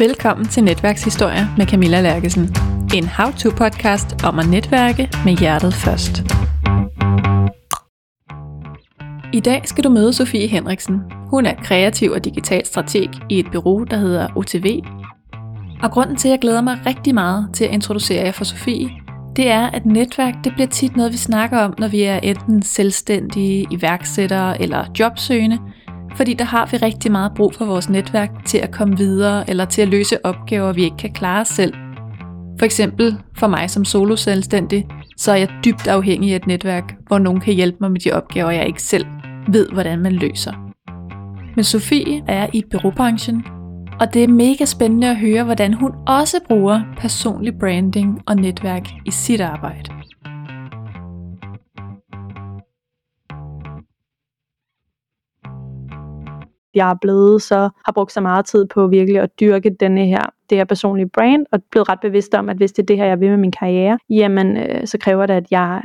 Velkommen til Netværkshistorier med Camilla Lærkesen. En how-to-podcast om at netværke med hjertet først. I dag skal du møde Sofie Henriksen. Hun er kreativ og digital strateg i et bureau, der hedder OTV. Og grunden til, at jeg glæder mig rigtig meget til at introducere jer for Sofie, det er, at netværk det bliver tit noget, vi snakker om, når vi er enten selvstændige, iværksættere eller jobsøgende, fordi der har vi rigtig meget brug for vores netværk til at komme videre eller til at løse opgaver, vi ikke kan klare selv. For eksempel for mig som solo selvstændig, så er jeg dybt afhængig af et netværk, hvor nogen kan hjælpe mig med de opgaver, jeg ikke selv ved, hvordan man løser. Men Sofie er i byråbranchen, og det er mega spændende at høre, hvordan hun også bruger personlig branding og netværk i sit arbejde. Jeg er blevet så, har brugt så meget tid på virkelig at dyrke denne her, det her personlige brand, og blevet ret bevidst om, at hvis det er det her, jeg vil med min karriere, jamen øh, så kræver det, at jeg,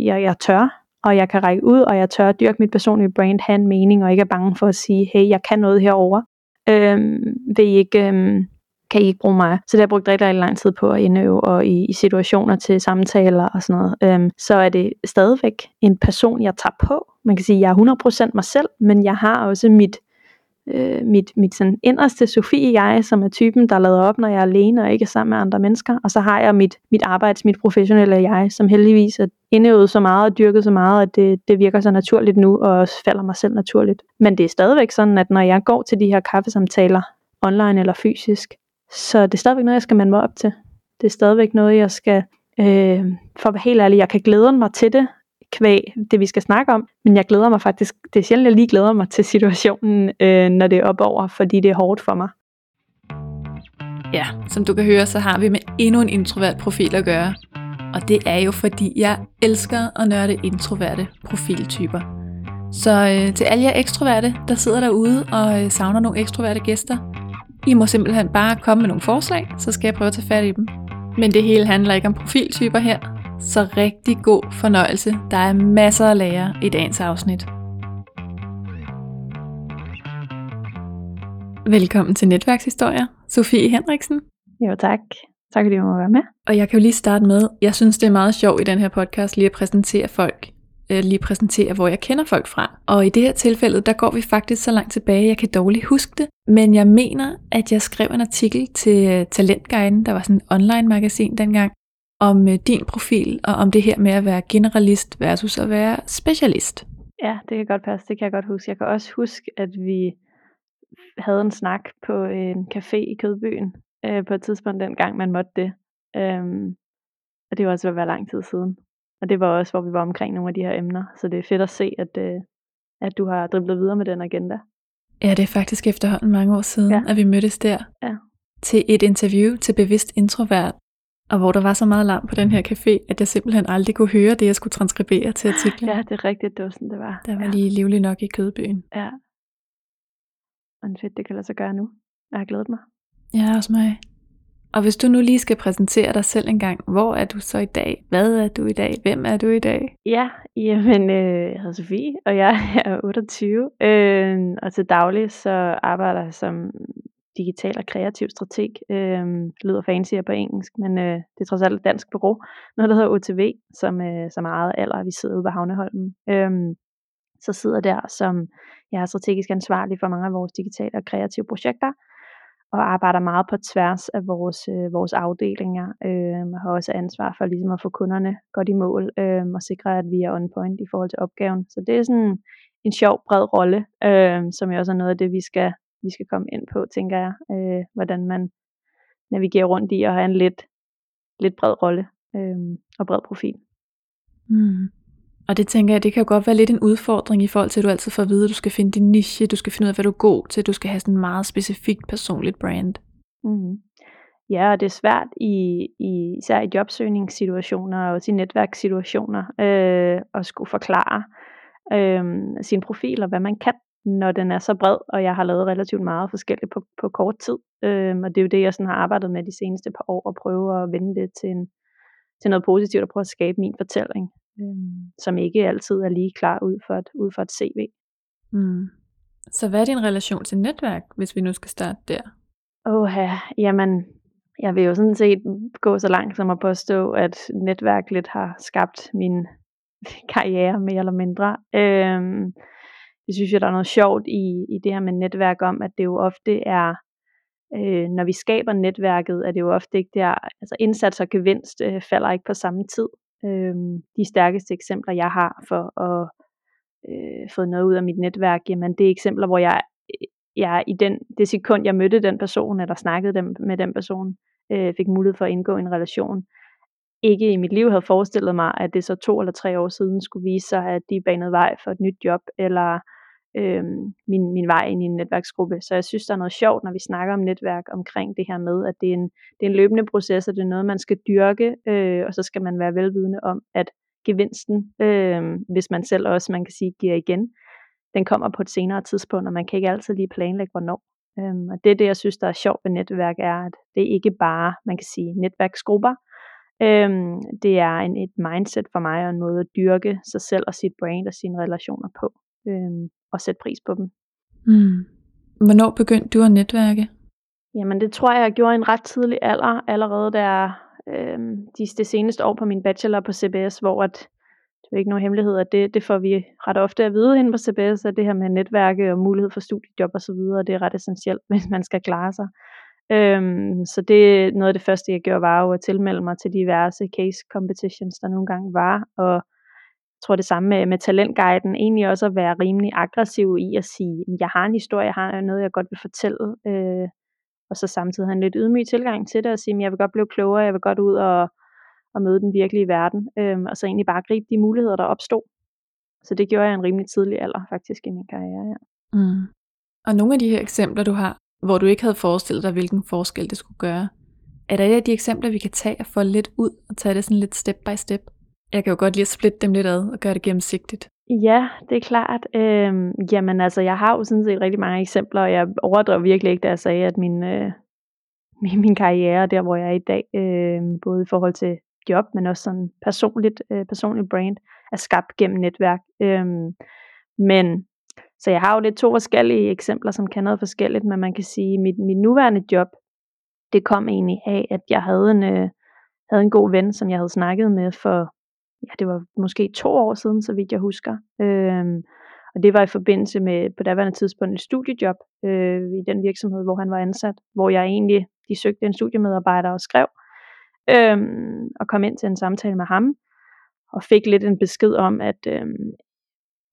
jeg, jeg tør, og jeg kan række ud, og jeg tør at dyrke mit personlige brand, have en mening, og ikke er bange for at sige, hey, jeg kan noget herover. Øhm, vil I ikke, øhm, kan I ikke bruge mig? Så det har jeg brugt rigtig, rigtig lang tid på at indøve, og i, i situationer til samtaler og sådan noget. Øhm, så er det stadigvæk en person, jeg tager på. Man kan sige, at jeg er 100% mig selv, men jeg har også mit øh, mit, mit sådan inderste Sofie jeg, som er typen, der lader op, når jeg er alene og ikke er sammen med andre mennesker. Og så har jeg mit, mit arbejds, mit professionelle jeg, som heldigvis er indøvet så meget og dyrket så meget, at det, det virker så naturligt nu, og også falder mig selv naturligt. Men det er stadigvæk sådan, at når jeg går til de her kaffesamtaler, online eller fysisk, så det er stadigvæk noget, jeg skal mande mig op til. Det er stadigvæk noget, jeg skal, øh, for at være helt ærlig, jeg kan glæde mig til det, kvæg det, vi skal snakke om. Men jeg glæder mig faktisk, det er sjældent, jeg lige glæder mig til situationen, øh, når det er op over, fordi det er hårdt for mig. Ja, som du kan høre, så har vi med endnu en introvert profil at gøre. Og det er jo fordi, jeg elsker at nørde introverte profiltyper. Så øh, til alle jer ekstroverte, der sidder derude og øh, savner nogle ekstroverte gæster, I må simpelthen bare komme med nogle forslag, så skal jeg prøve at tage fat i dem. Men det hele handler ikke om profiltyper her, så rigtig god fornøjelse. Der er masser at lære i dagens afsnit. Velkommen til Netværkshistorier, Sofie Henriksen. Jo tak. Tak fordi du må være med. Og jeg kan jo lige starte med, jeg synes det er meget sjovt i den her podcast lige at præsentere folk, øh, lige præsentere, hvor jeg kender folk fra. Og i det her tilfælde, der går vi faktisk så langt tilbage, jeg kan dårligt huske det. Men jeg mener, at jeg skrev en artikel til Talentguiden, der var sådan en online magasin dengang, om øh, din profil, og om det her med at være generalist versus at være specialist. Ja, det kan godt passe. Det kan jeg godt huske. Jeg kan også huske, at vi havde en snak på en café i Kødbyen øh, på et tidspunkt dengang, man måtte det. Øhm, og det var også ved at være lang tid siden. Og det var også, hvor vi var omkring nogle af de her emner. Så det er fedt at se, at, øh, at du har driblet videre med den agenda. Ja, det er faktisk efterhånden mange år siden, ja. at vi mødtes der. Ja. Til et interview til Bevidst Introvert, og hvor der var så meget larm på den her café, at jeg simpelthen aldrig kunne høre det, jeg skulle transkribere til artiklen. Ja, det er rigtigt, det var sådan, det var. Der var ja. lige livlig nok i Kødbyen. Ja. Og fedt, det kan lade sig gøre nu. Jeg har glædet mig. Ja, også mig. Og hvis du nu lige skal præsentere dig selv en gang, hvor er du så i dag? Hvad er du i dag? Hvem er du i dag? Ja, jamen, øh, jeg hedder Sofie, og jeg er 28. Øh, og til daglig så arbejder jeg som digital og kreativ strateg. Øh, lyder fancy på engelsk, men øh, det er trods alt et dansk bureau. Noget, der hedder OTV, som, øh, som er ejet alder. Vi sidder ude på Havneholmen. Øh, så sidder der som jeg er strategisk ansvarlig for mange af vores digitale og kreative projekter, og arbejder meget på tværs af vores, øh, vores afdelinger, øh, og har også ansvar for ligesom at få kunderne godt i mål, øh, og sikre, at vi er on point i forhold til opgaven. Så det er sådan en sjov, bred rolle, øh, som jo også er noget af det, vi skal vi skal komme ind på, tænker jeg, øh, hvordan man navigerer rundt i at have en lidt, lidt bred rolle øh, og bred profil. Mm. Og det tænker jeg, det kan jo godt være lidt en udfordring i forhold til, at du altid får at vide, at du skal finde din niche, du skal finde ud af, hvad du er god til, du skal have sådan en meget specifikt personligt brand. Mm. Ja, og det er svært i, i især i jobsøgningssituationer og også i netværkssituationer øh, at skulle forklare øh, sin profil og hvad man kan når den er så bred, og jeg har lavet relativt meget forskelligt på, på kort tid. Øhm, og det er jo det, jeg sådan har arbejdet med de seneste par år, og prøve at vende det til, en, til noget positivt, og prøve at skabe min fortælling, øhm, som ikke altid er lige klar ud for et, ud for et CV. Mm. Så hvad er din relation til netværk, hvis vi nu skal starte der? Åh, jamen, jeg vil jo sådan set gå så langt som at påstå, at netværk lidt har skabt min karriere mere eller mindre. Øhm, jeg synes jo, der er noget sjovt i, i det her med netværk om, at det jo ofte er, øh, når vi skaber netværket, er det jo ofte ikke der, altså indsats og gevinst øh, falder ikke på samme tid. Øh, de stærkeste eksempler, jeg har for at øh, få noget ud af mit netværk, jamen det er eksempler, hvor jeg, jeg i den, det sekund, jeg mødte den person, eller snakkede dem, med den person, øh, fik mulighed for at indgå en relation, ikke i mit liv havde forestillet mig, at det så to eller tre år siden skulle vise sig, at de banede vej for et nyt job, eller øh, min, min vej ind i en netværksgruppe. Så jeg synes, der er noget sjovt, når vi snakker om netværk omkring det her med, at det er en, det er en løbende proces, og det er noget, man skal dyrke, øh, og så skal man være velvidende om, at gevinsten, øh, hvis man selv også, man kan sige, giver igen, den kommer på et senere tidspunkt, og man kan ikke altid lige planlægge, hvornår. Øhm, og det er det, jeg synes, der er sjovt ved netværk, er, at det er ikke bare, man kan sige, netværksgrupper. Øhm, det er en, et mindset for mig, og en måde at dyrke sig selv og sit brand og sine relationer på, øhm, og sætte pris på dem. Mm. Hvornår begyndte du at netværke? Jamen det tror jeg, jeg gjorde i en ret tidlig alder, allerede der øhm, de, det seneste år på min bachelor på CBS, hvor at, det er ikke nogen hemmelighed, at det, det får vi ret ofte at vide inde på CBS, at det her med netværke og mulighed for studiejob og så videre, det er ret essentielt, hvis man skal klare sig. Øhm, så det noget af det første, jeg gjorde, var jo at tilmelde mig til diverse case competitions, der nogle gange var, og jeg tror det samme med, med talentguiden, egentlig også at være rimelig aggressiv i at sige, jeg har en historie, jeg har noget, jeg godt vil fortælle, øh, og så samtidig have en lidt ydmyg tilgang til det, og sige, jeg vil godt blive klogere, jeg vil godt ud og, og møde den virkelige verden, øh, og så egentlig bare gribe de muligheder, der opstod. Så det gjorde jeg en rimelig tidlig alder, faktisk, i min karriere, ja. Mm. Og nogle af de her eksempler, du har, hvor du ikke havde forestillet dig, hvilken forskel det skulle gøre, er der et af de eksempler, vi kan tage og få lidt ud og tage det sådan lidt step by step? Jeg kan jo godt lide at splitte dem lidt ad og gøre det gennemsigtigt. Ja, det er klart. Øhm, jamen altså, jeg har jo sådan set rigtig mange eksempler, og jeg overdrev virkelig ikke, da jeg sagde, at min, øh, min, min karriere, der hvor jeg er i dag, øh, både i forhold til job, men også sådan personligt, øh, personligt brand, er skabt gennem netværk. Øhm, men, så jeg har jo lidt to forskellige eksempler, som kan noget forskelligt, men man kan sige, at mit, mit nuværende job, det kom egentlig af, at jeg havde en, øh, havde en god ven, som jeg havde snakket med for ja, det var måske to år siden, så vidt jeg husker. Øhm, og det var i forbindelse med på daværende tidspunkt et studiejob øh, i den virksomhed, hvor han var ansat, hvor jeg egentlig, de søgte en studiemedarbejder og skrev, øhm, og kom ind til en samtale med ham, og fik lidt en besked om, at øhm,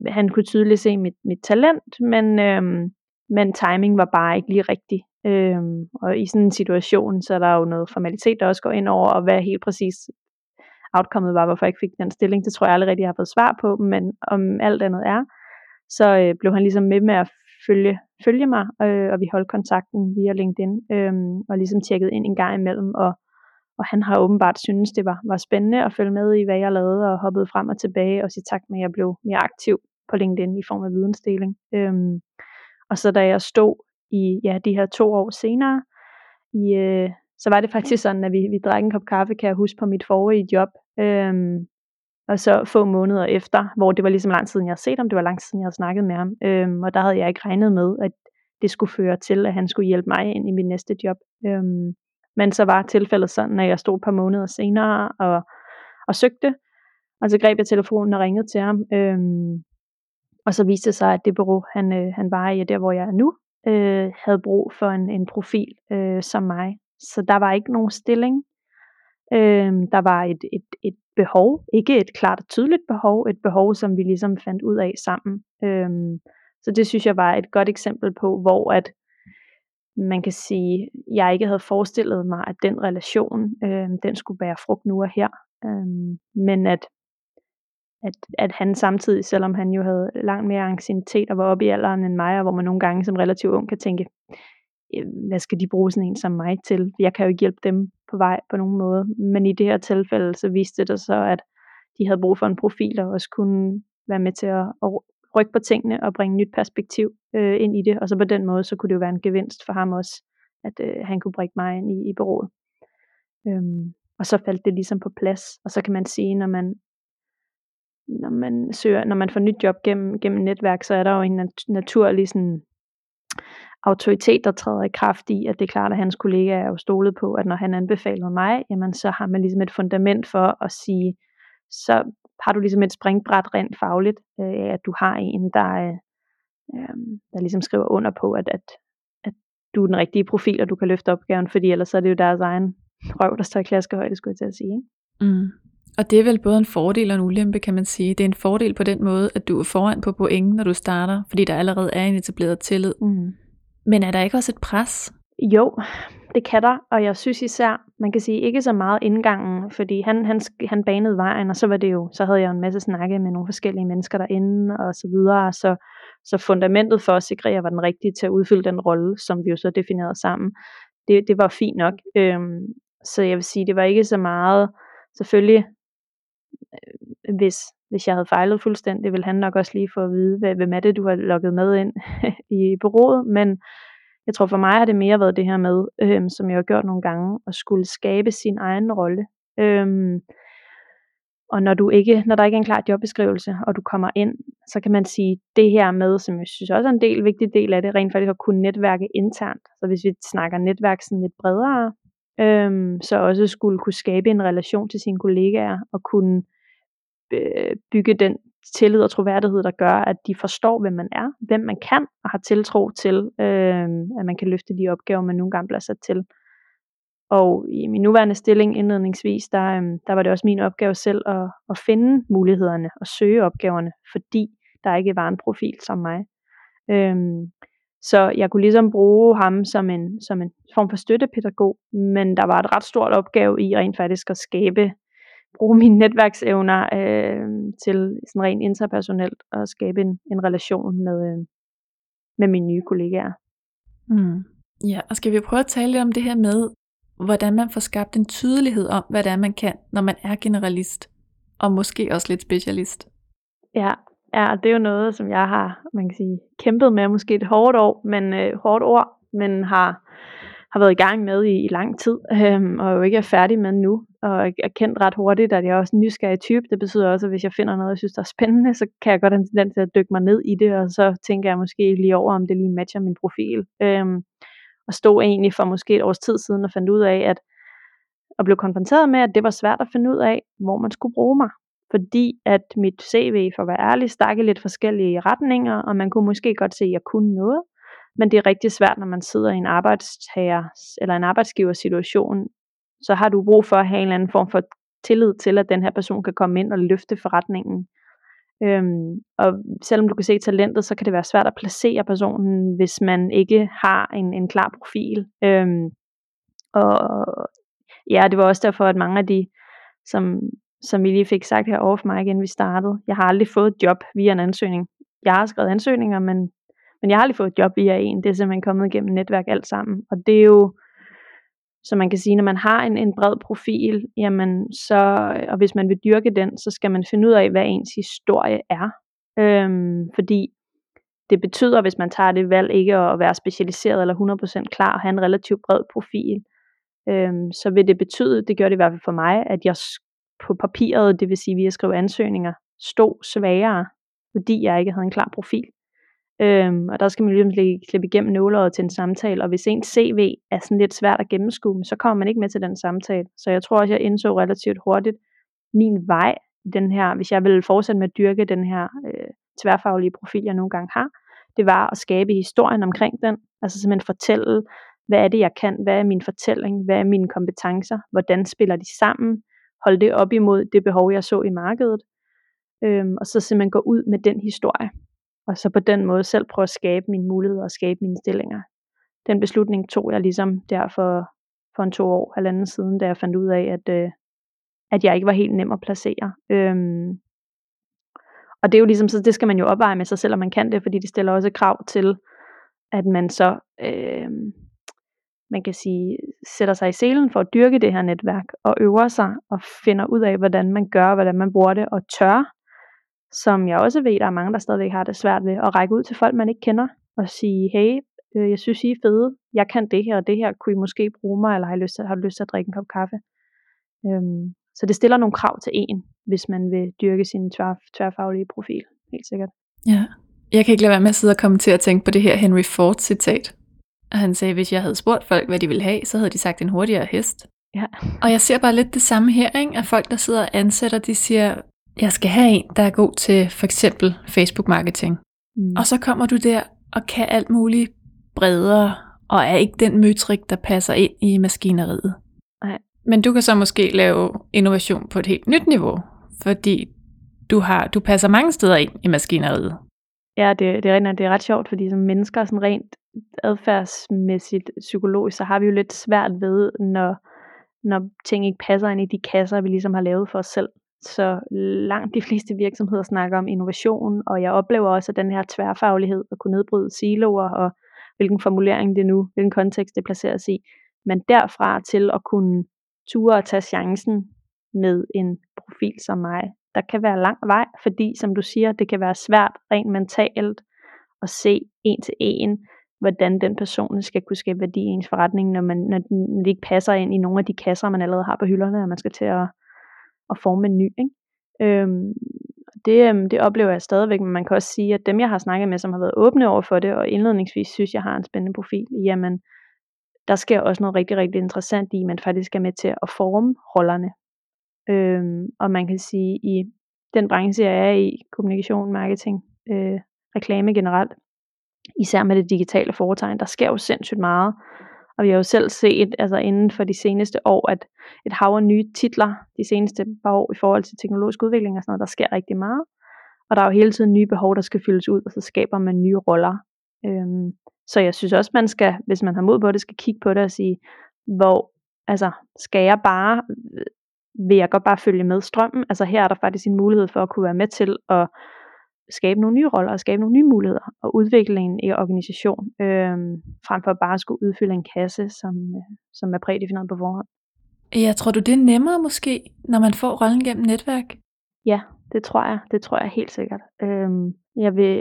han kunne tydeligt se mit, mit talent, men, øhm, men timing var bare ikke lige rigtig. Øhm, og i sådan en situation, så er der jo noget formalitet, der også går ind over, og hvad helt præcis outcomeet var, hvorfor jeg ikke fik den stilling. Det tror jeg aldrig rigtig, jeg har fået svar på, men om alt andet er, så øh, blev han ligesom med med at følge, følge mig, øh, og vi holdt kontakten via LinkedIn, øh, og ligesom tjekket ind en gang imellem, og, og han har åbenbart synes det var, var spændende at følge med i, hvad jeg lavede, og hoppede frem og tilbage, og sige tak med, at jeg blev mere aktiv på LinkedIn i form af vidensdeling. Øh, og så da jeg stod i ja, de her to år senere, i, øh, så var det faktisk sådan, at vi, vi drak en kop kaffe, kan jeg huske, på mit forrige job. Øhm, og så få måneder efter, hvor det var ligesom lang tid siden, jeg havde set ham, det var lang tid siden, jeg havde snakket med ham. Øhm, og der havde jeg ikke regnet med, at det skulle føre til, at han skulle hjælpe mig ind i mit næste job. Øhm, men så var tilfældet sådan, at jeg stod et par måneder senere og, og søgte, og så greb jeg telefonen og ringede til ham. Øhm, og så viste det sig, at det bureau, han, øh, han var i, der hvor jeg er nu, øh, havde brug for en, en profil øh, som mig. Så der var ikke nogen stilling. Øh, der var et, et, et behov, ikke et klart og tydeligt behov, et behov, som vi ligesom fandt ud af sammen. Øh, så det synes jeg var et godt eksempel på, hvor at man kan sige, jeg ikke havde forestillet mig, at den relation, øh, den skulle bære frugt nu og her. Øh, men at, at, at han samtidig, selvom han jo havde langt mere anciennitet og var oppe i alderen end mig, og hvor man nogle gange som relativt ung kan tænke, Øh, hvad skal de bruge sådan en som mig til? Jeg kan jo ikke hjælpe dem på vej på nogen måde. Men i det her tilfælde, så viste det så, at de havde brug for en profil, der også kunne være med til at, at rykke på tingene og bringe nyt perspektiv øh, ind i det. Og så på den måde, så kunne det jo være en gevinst for ham også, at øh, han kunne bringe mig ind i, i bureauet. Øhm, og så faldt det ligesom på plads. Og så kan man sige, når man når man søger, når man får nyt job gennem, gennem netværk, så er der jo en nat- naturlig sådan, autoritet, der træder i kraft i, at det er klart, at hans kollegaer er jo stolet på, at når han anbefalede mig, jamen så har man ligesom et fundament for at sige, så har du ligesom et springbræt rent fagligt, øh, at du har en, der, øh, der ligesom skriver under på, at, at, at du er den rigtige profil, og du kan løfte opgaven, fordi ellers så er det jo deres egen røv, der står i klaskehøjde, skulle jeg til at sige. Mm. Og det er vel både en fordel og en ulempe, kan man sige. Det er en fordel på den måde, at du er foran på point, når du starter, fordi der allerede er en etableret tillid. Mm. Men er der ikke også et pres? Jo, det kan der, og jeg synes især, man kan sige ikke så meget indgangen, fordi han, han, han banede vejen, og så var det jo, så havde jeg en masse snakke med nogle forskellige mennesker derinde, og så videre, så, så fundamentet for at sikre, at jeg var den rigtige til at udfylde den rolle, som vi jo så definerede sammen, det, det var fint nok. Øhm, så jeg vil sige, det var ikke så meget, selvfølgelig øh, hvis, hvis jeg havde fejlet fuldstændig, ville han nok også lige få at vide, hvad, hvem er det, du har lukket med ind i bureauet, men jeg tror for mig har det mere været det her med, øhm, som jeg har gjort nogle gange, at skulle skabe sin egen rolle. Øhm, og når, du ikke, når der ikke er en klar jobbeskrivelse, og du kommer ind, så kan man sige, det her med, som jeg synes også er en del, vigtig del af det, rent faktisk at kunne netværke internt. Så hvis vi snakker netværk sådan lidt bredere, øhm, så også skulle kunne skabe en relation til sine kollegaer, og kunne øh, Øh, bygge den tillid og troværdighed, der gør, at de forstår, hvem man er, hvem man kan, og har tiltro til, øh, at man kan løfte de opgaver, man nogle gange bliver sat til. Og i min nuværende stilling indledningsvis, der, øh, der var det også min opgave selv at, at finde mulighederne og søge opgaverne, fordi der ikke var en profil som mig. Øh, så jeg kunne ligesom bruge ham som en, som en form for støttepædagog, men der var et ret stort opgave i rent faktisk at skabe bruge mine netværksevner øh, til sådan rent interpersonelt og skabe en, en relation med, øh, med mine nye kollegaer. Mm. Ja, og skal vi prøve at tale lidt om det her med, hvordan man får skabt en tydelighed om, hvad det er, man kan, når man er generalist, og måske også lidt specialist? Ja, ja det er jo noget, som jeg har man kan sige, kæmpet med, måske et hårdt år, men øh, hårdt ord, men har har været i gang med i, i lang tid, øhm, og jo ikke er færdig med nu, og er kendt ret hurtigt, at jeg er også en nysgerrig type. Det betyder også, at hvis jeg finder noget, jeg synes, der er spændende, så kan jeg godt have en tendens til at dykke mig ned i det, og så tænker jeg måske lige over, om det lige matcher min profil. Øhm, og stod egentlig for måske et års tid siden og fandt ud af, at og blev konfronteret med, at det var svært at finde ud af, hvor man skulle bruge mig. Fordi at mit CV, for at være ærlig, stak i lidt forskellige retninger, og man kunne måske godt se, at jeg kunne noget, men det er rigtig svært, når man sidder i en arbejdstager eller en arbejdsgiversituation, så har du brug for at have en eller anden form for tillid til, at den her person kan komme ind og løfte forretningen. Øhm, og selvom du kan se talentet, så kan det være svært at placere personen, hvis man ikke har en, en klar profil. Øhm, og ja, det var også derfor, at mange af de, som, som vi lige fik sagt her over for mig igen, vi startede, jeg har aldrig fået et job via en ansøgning. Jeg har skrevet ansøgninger, men men jeg har aldrig fået et job via en. Det er simpelthen kommet igennem netværk alt sammen. Og det er jo, så man kan sige, når man har en, en bred profil, jamen så, og hvis man vil dyrke den, så skal man finde ud af, hvad ens historie er. Øhm, fordi det betyder, hvis man tager det valg ikke at være specialiseret eller 100% klar og have en relativt bred profil, øhm, så vil det betyde, det gør det i hvert fald for mig, at jeg på papiret, det vil sige via at skrive ansøgninger, stod svagere, fordi jeg ikke havde en klar profil. Øhm, og der skal man ligesom slippe igennem nåleret til en samtale, og hvis ens CV er sådan lidt svært at gennemskue, så kommer man ikke med til den samtale. Så jeg tror også, jeg indså relativt hurtigt min vej, i den her, hvis jeg ville fortsætte med at dyrke den her øh, tværfaglige profil, jeg nogle gange har, det var at skabe historien omkring den, altså simpelthen fortælle, hvad er det, jeg kan, hvad er min fortælling, hvad er mine kompetencer, hvordan spiller de sammen, holde det op imod det behov, jeg så i markedet, øhm, og så simpelthen gå ud med den historie og så på den måde selv prøve at skabe mine muligheder og skabe mine stillinger. Den beslutning tog jeg ligesom der for, for en to år, halvanden siden, da jeg fandt ud af, at, øh, at jeg ikke var helt nem at placere. Øhm, og det er jo ligesom, så det skal man jo opveje med sig selv, om man kan det, fordi det stiller også krav til, at man så, øh, man kan sige, sætter sig i selen for at dyrke det her netværk, og øver sig, og finder ud af, hvordan man gør, hvordan man bruger det, og tør som jeg også ved, der er mange, der stadigvæk har det svært ved, at række ud til folk, man ikke kender, og sige, hey, øh, jeg synes, I er fede, jeg kan det her og det her, kunne I måske bruge mig, eller har, I lyst til, har du lyst til at drikke en kop kaffe? Øhm, så det stiller nogle krav til en, hvis man vil dyrke sin tvær, tværfaglige profil, helt sikkert. Ja, jeg kan ikke lade være med at sidde og komme til at tænke på det her Henry Ford citat, Og han sagde, hvis jeg havde spurgt folk, hvad de ville have, så havde de sagt en hurtigere hest. Ja. Og jeg ser bare lidt det samme her, ikke? at folk, der sidder og ansætter, de siger, jeg skal have en, der er god til for eksempel Facebook-marketing. Mm. Og så kommer du der og kan alt muligt bredere, og er ikke den møtrik, der passer ind i maskineriet. Nej. Men du kan så måske lave innovation på et helt nyt niveau, fordi du, har, du passer mange steder ind i maskineriet. Ja, det, det, er, det er ret sjovt, fordi som mennesker, sådan rent adfærdsmæssigt, psykologisk, så har vi jo lidt svært ved, når, når ting ikke passer ind i de kasser, vi ligesom har lavet for os selv. Så langt de fleste virksomheder snakker om innovation, og jeg oplever også, at den her tværfaglighed at kunne nedbryde siloer, og hvilken formulering det nu, hvilken kontekst det placeres i. Men derfra til at kunne ture og tage chancen med en profil som mig, der kan være lang vej, fordi som du siger, det kan være svært rent mentalt at se en til en, hvordan den person skal kunne skabe værdi i ens forretning, når, man, når når det ikke passer ind i nogle af de kasser, man allerede har på hylderne, og man skal til at, at forme en ny. Ikke? Øhm, det, øhm, det oplever jeg stadigvæk, men man kan også sige, at dem jeg har snakket med, som har været åbne over for det, og indledningsvis synes, jeg har en spændende profil, jamen der sker også noget rigtig, rigtig interessant i, at man faktisk er med til at forme rollerne. Øhm, og man kan sige, i den branche, jeg er i, kommunikation, marketing, øh, reklame generelt, især med det digitale foretegn, der sker jo sindssygt meget. Og vi har jo selv set, altså inden for de seneste år, at et hav af nye titler, de seneste par år i forhold til teknologisk udvikling og sådan noget, der sker rigtig meget. Og der er jo hele tiden nye behov, der skal fyldes ud, og så skaber man nye roller. Øhm, så jeg synes også, man skal, hvis man har mod på det, skal kigge på det og sige, hvor, altså, skal jeg bare, vil jeg godt bare følge med strømmen? Altså her er der faktisk en mulighed for at kunne være med til at skabe nogle nye roller og skabe nogle nye muligheder og udvikle en i organisation, øhm, frem for bare at skulle udfylde en kasse, som, øh, som er prædefineret på forhånd. Jeg tror du, det er nemmere måske, når man får rollen gennem netværk? Ja, det tror jeg. Det tror jeg helt sikkert. Øhm, jeg vil,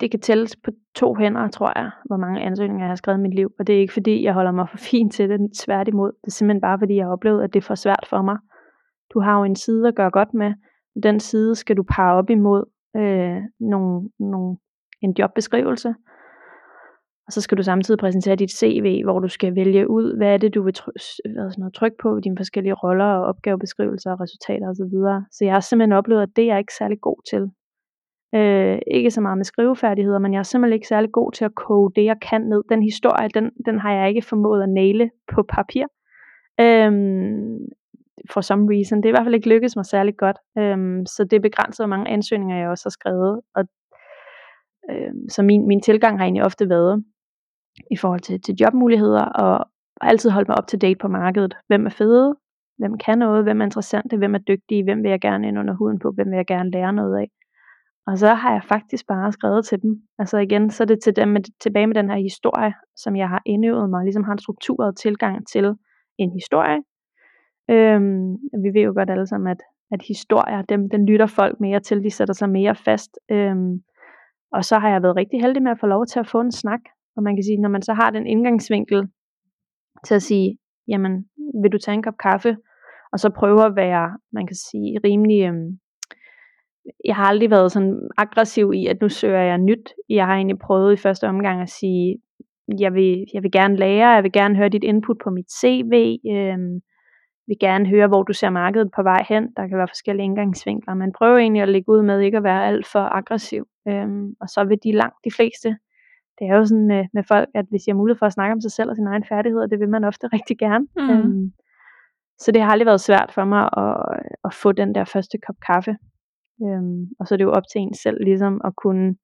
det kan tælles på to hænder, tror jeg, hvor mange ansøgninger jeg har skrevet i mit liv. Og det er ikke fordi, jeg holder mig for fint til det, tværtimod. Det er simpelthen bare fordi, jeg har oplevet, at det er for svært for mig. Du har jo en side at gøre godt med. Den side skal du parre op imod øh, nogle, nogle, en jobbeskrivelse. Og så skal du samtidig præsentere dit CV, hvor du skal vælge ud, hvad er det, du vil try- hvad sådan noget, trykke på i dine forskellige roller og opgavebeskrivelser og resultater osv. Så, videre. så jeg har simpelthen oplevet, at det er jeg ikke særlig god til. Øh, ikke så meget med skrivefærdigheder, men jeg er simpelthen ikke særlig god til at koge det, jeg kan ned. Den historie, den, den har jeg ikke formået at næle på papir. Øhm, for some reason. Det er i hvert fald ikke lykkedes mig særlig godt. Øhm, så det begrænser hvor mange ansøgninger, jeg også har skrevet. Og, øhm, så min, min tilgang har egentlig ofte været i forhold til, til jobmuligheder, og altid holde mig op to date på markedet. Hvem er fede? Hvem kan noget? Hvem er interessante? Hvem er dygtige? Hvem vil jeg gerne ind under huden på? Hvem vil jeg gerne lære noget af? Og så har jeg faktisk bare skrevet til dem. Altså igen, så er det til dem med, tilbage med den her historie, som jeg har indøvet mig, ligesom har en struktureret tilgang til en historie. Øhm, vi ved jo godt alle sammen, at, at historier, dem, den lytter folk mere til, de sætter sig mere fast. Øhm, og så har jeg været rigtig heldig med at få lov til at få en snak. Og man kan sige, når man så har den indgangsvinkel til at sige, jamen, vil du tage en kop kaffe? Og så prøve at være, man kan sige, rimelig øhm, jeg har aldrig været sådan aggressiv i, at nu søger jeg nyt. Jeg har egentlig prøvet i første omgang at sige, jeg vil, jeg vil gerne lære, jeg vil gerne høre dit input på mit CV, øhm, vil gerne høre, hvor du ser markedet på vej hen. Der kan være forskellige indgangsvinkler, men prøv egentlig at lægge ud med ikke at være alt for aggressiv. Øhm, og så vil de langt de fleste, det er jo sådan med, med folk, at hvis de har mulighed for at snakke om sig selv og sine egne færdigheder, det vil man ofte rigtig gerne. Mm. Øhm, så det har aldrig været svært for mig at, at få den der første kop kaffe. Øhm, og så er det jo op til en selv ligesom at kunne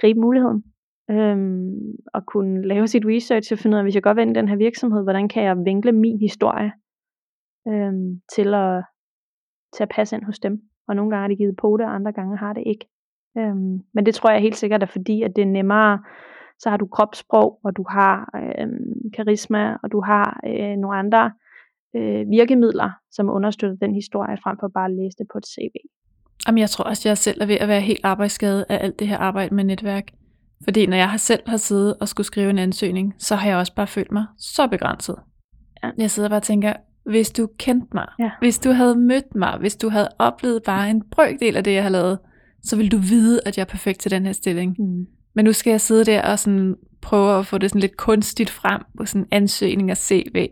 gribe muligheden. Øhm, og kunne lave sit research og finde ud af, hvis jeg godt vil ind i den her virksomhed, hvordan kan jeg vinkle min historie øhm, til, at, til at passe ind hos dem. Og nogle gange har det givet på det, og andre gange har det ikke. Øhm, men det tror jeg helt sikkert er fordi, at det er nemmere, så har du kropssprog, og du har øhm, karisma, og du har øh, nogle andre øh, virkemidler, som understøtter den historie, frem for bare at læse det på et CV. Jamen, jeg tror også, at jeg selv er ved at være helt arbejdsskadet af alt det her arbejde med netværk. Fordi når jeg har selv har siddet og skulle skrive en ansøgning, så har jeg også bare følt mig så begrænset. Ja. Jeg sidder bare og tænker, hvis du kendte mig, Ja. hvis du havde mødt mig, hvis du havde oplevet bare en brøkdel af det, jeg har lavet, så ville du vide, at jeg er perfekt til den her stilling. Mm. Men nu skal jeg sidde der og sådan prøver at få det sådan lidt kunstigt frem på sådan en ansøgning og CV.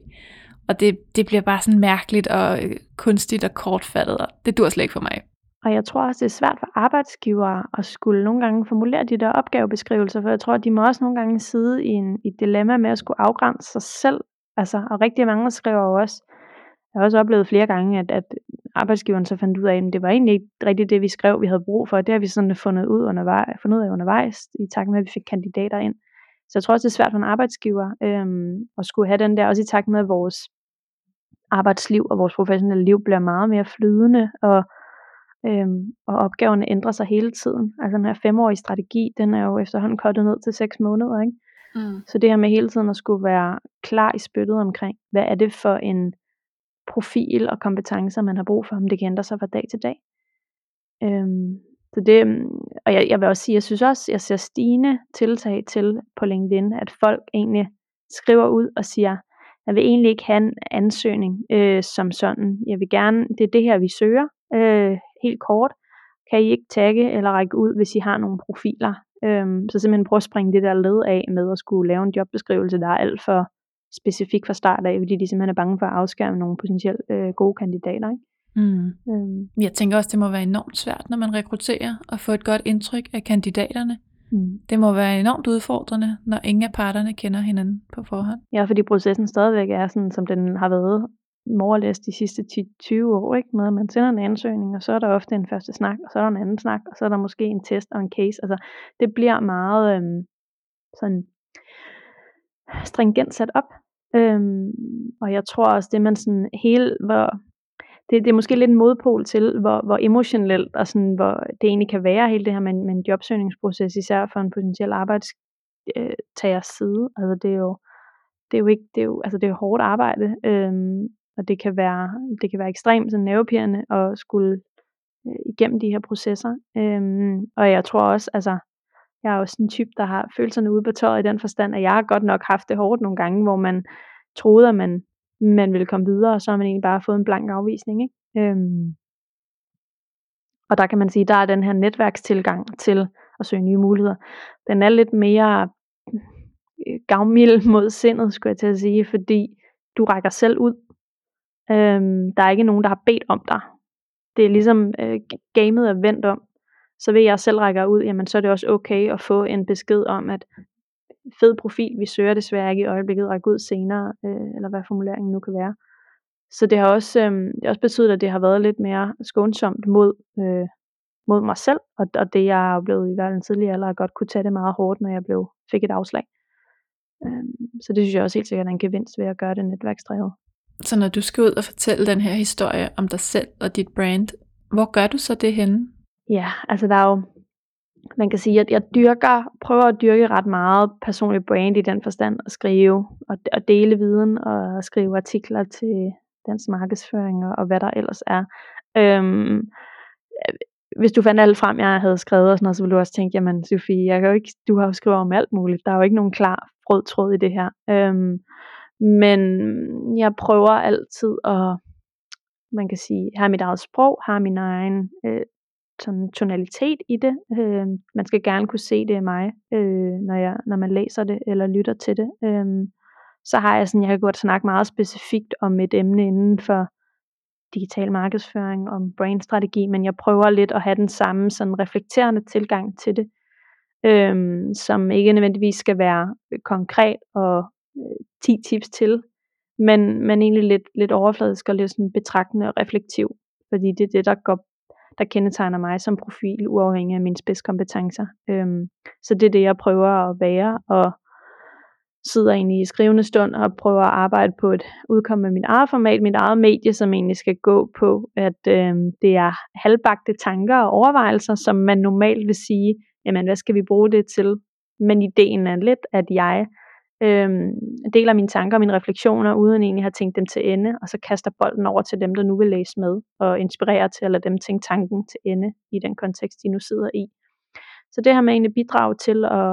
Og det, det bliver bare sådan mærkeligt og øh, kunstigt og kortfattet, og det dur slet ikke for mig. Og jeg tror også, det er svært for arbejdsgivere at skulle nogle gange formulere de der opgavebeskrivelser, for jeg tror, de må også nogle gange sidde i, en, i et dilemma med at skulle afgrænse sig selv. Altså, og rigtig mange skriver jo også, jeg har også oplevet flere gange, at, at arbejdsgiveren så fandt ud af, at det var egentlig ikke rigtigt det, vi skrev, vi havde brug for. Det har vi sådan fundet ud, undervejs, fundet ud af undervejs, i takt med, at vi fik kandidater ind. Så jeg tror også, det er svært for en arbejdsgiver øhm, at skulle have den der, også i takt med, at vores arbejdsliv og vores professionelle liv bliver meget mere flydende, og, øhm, og opgaverne ændrer sig hele tiden. Altså den her femårige strategi, den er jo efterhånden kottet ned til seks måneder, ikke? Mm. Så det her med hele tiden at skulle være klar i spyttet omkring, hvad er det for en profil og kompetencer, man har brug for, om det kan ændre sig fra dag til dag. Øhm, så det, og jeg, jeg vil også sige, jeg synes også, jeg ser stigende tiltag til på LinkedIn, at folk egentlig skriver ud og siger, jeg vil egentlig ikke have en ansøgning øh, som sådan. Jeg vil gerne, det er det her, vi søger, øh, helt kort. Kan I ikke tagge eller række ud, hvis I har nogle profiler? Øhm, så simpelthen prøve at springe det der led af med at skulle lave en jobbeskrivelse, der er alt for specifik fra start af, fordi de simpelthen er bange for at afskærme nogle potentielt øh, gode kandidater. Ikke? Mm. Øhm. Jeg tænker også, det må være enormt svært, når man rekrutterer og få et godt indtryk af kandidaterne. Mm. Det må være enormt udfordrende, når ingen af parterne kender hinanden på forhånd. Ja, fordi processen stadigvæk er sådan, som den har været morlæst de sidste 10-20 år, ikke? med at man sender en ansøgning, og så er der ofte en første snak, og så er der en anden snak, og så er der måske en test og en case. Altså, det bliver meget øhm, sådan stringent sat op. Øhm, og jeg tror også, det man sådan hele, hvor, det, det er måske lidt en modpol til, hvor, hvor emotionelt og sådan, hvor det egentlig kan være, hele det her med, med en jobsøgningsproces, især for en potentiel arbejdstagers side. Altså det er jo, det er jo ikke, det er jo, altså det er jo hårdt arbejde, øhm, og det kan være, det kan være ekstremt sådan nervepirrende at skulle øh, igennem de her processer. Øhm, og jeg tror også, altså, jeg er også en type, der har følelserne ude på tøjet i den forstand, at jeg har godt nok haft det hårdt nogle gange, hvor man troede, at man, man ville komme videre, og så har man egentlig bare fået en blank afvisning. Ikke? Øhm, og der kan man sige, der er den her netværkstilgang til at søge nye muligheder. Den er lidt mere øh, gavmild mod sindet, skulle jeg til at sige, fordi du rækker selv ud. Øhm, der er ikke nogen, der har bedt om dig. Det er ligesom øh, gamet er vendt om så ved jeg selv rækker ud, jamen så er det også okay at få en besked om, at fed profil, vi søger desværre ikke i øjeblikket, række ud senere, øh, eller hvad formuleringen nu kan være. Så det har også, øh, det har også betydet, at det har været lidt mere skånsomt mod, øh, mod mig selv, og, og det jeg er blevet i verden tidligere, eller godt kunne tage det meget hårdt, når jeg blev, fik et afslag. Øh, så det synes jeg også helt sikkert er en gevinst ved at gøre det netværksdrevet. Så når du skal ud og fortælle den her historie om dig selv og dit brand, hvor gør du så det henne? Ja, altså der er jo, man kan sige, at jeg dyrker, prøver at dyrke ret meget personlig brand i den forstand, at skrive og, og dele viden og skrive artikler til dansk markedsføring og, og hvad der ellers er. Øhm, øh, hvis du fandt alt frem, jeg havde skrevet og sådan noget, så ville du også tænke, jamen Sofie, jeg kan jo ikke, du har jo skrevet om alt muligt. Der er jo ikke nogen klar rød tråd i det her. Øhm, men jeg prøver altid at, man kan sige, have mit eget sprog, have min egen øh, sådan tonalitet i det. Øh, man skal gerne kunne se det i mig, øh, når, jeg, når man læser det eller lytter til det. Øh, så har jeg sådan, jeg kan godt snakke meget specifikt om et emne inden for digital markedsføring, om brandstrategi, men jeg prøver lidt at have den samme sådan reflekterende tilgang til det, øh, som ikke nødvendigvis skal være øh, konkret og øh, 10 tips til, men, men egentlig lidt, lidt overfladisk og lidt sådan betragtende og reflektiv, fordi det er det, der går der kendetegner mig som profil, uafhængig af mine spidskompetencer. Øhm, så det er det, jeg prøver at være, og sidder egentlig i skrivende stund og prøver at arbejde på et udkomme med mit eget format, mit eget medie, som egentlig skal gå på, at øhm, det er halvbagte tanker og overvejelser, som man normalt vil sige, jamen hvad skal vi bruge det til? Men ideen er lidt, at jeg øhm, deler mine tanker og mine refleksioner, uden egentlig at have tænkt dem til ende, og så kaster bolden over til dem, der nu vil læse med, og inspirerer til at lade dem tænke tanken til ende i den kontekst, de nu sidder i. Så det har med egentlig bidraget til at,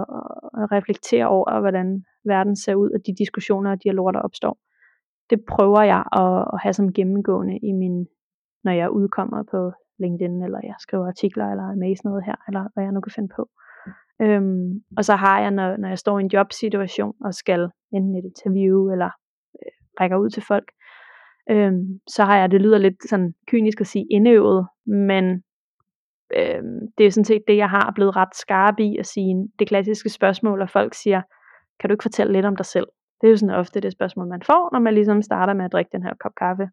at reflektere over, hvordan verden ser ud, og de diskussioner og dialoger, der opstår. Det prøver jeg at, at have som gennemgående i min, når jeg udkommer på LinkedIn, eller jeg skriver artikler, eller er med i sådan noget her, eller hvad jeg nu kan finde på. Øhm, og så har jeg, når, når jeg står i en jobsituation og skal enten et interview eller øh, rækker ud til folk, øhm, så har jeg, det lyder lidt sådan kynisk at sige indøvet, men øhm, det er sådan set det, jeg har blevet ret skarp i at sige det klassiske spørgsmål, og folk siger, kan du ikke fortælle lidt om dig selv? Det er jo sådan ofte det spørgsmål, man får, når man ligesom starter med at drikke den her kop kaffe.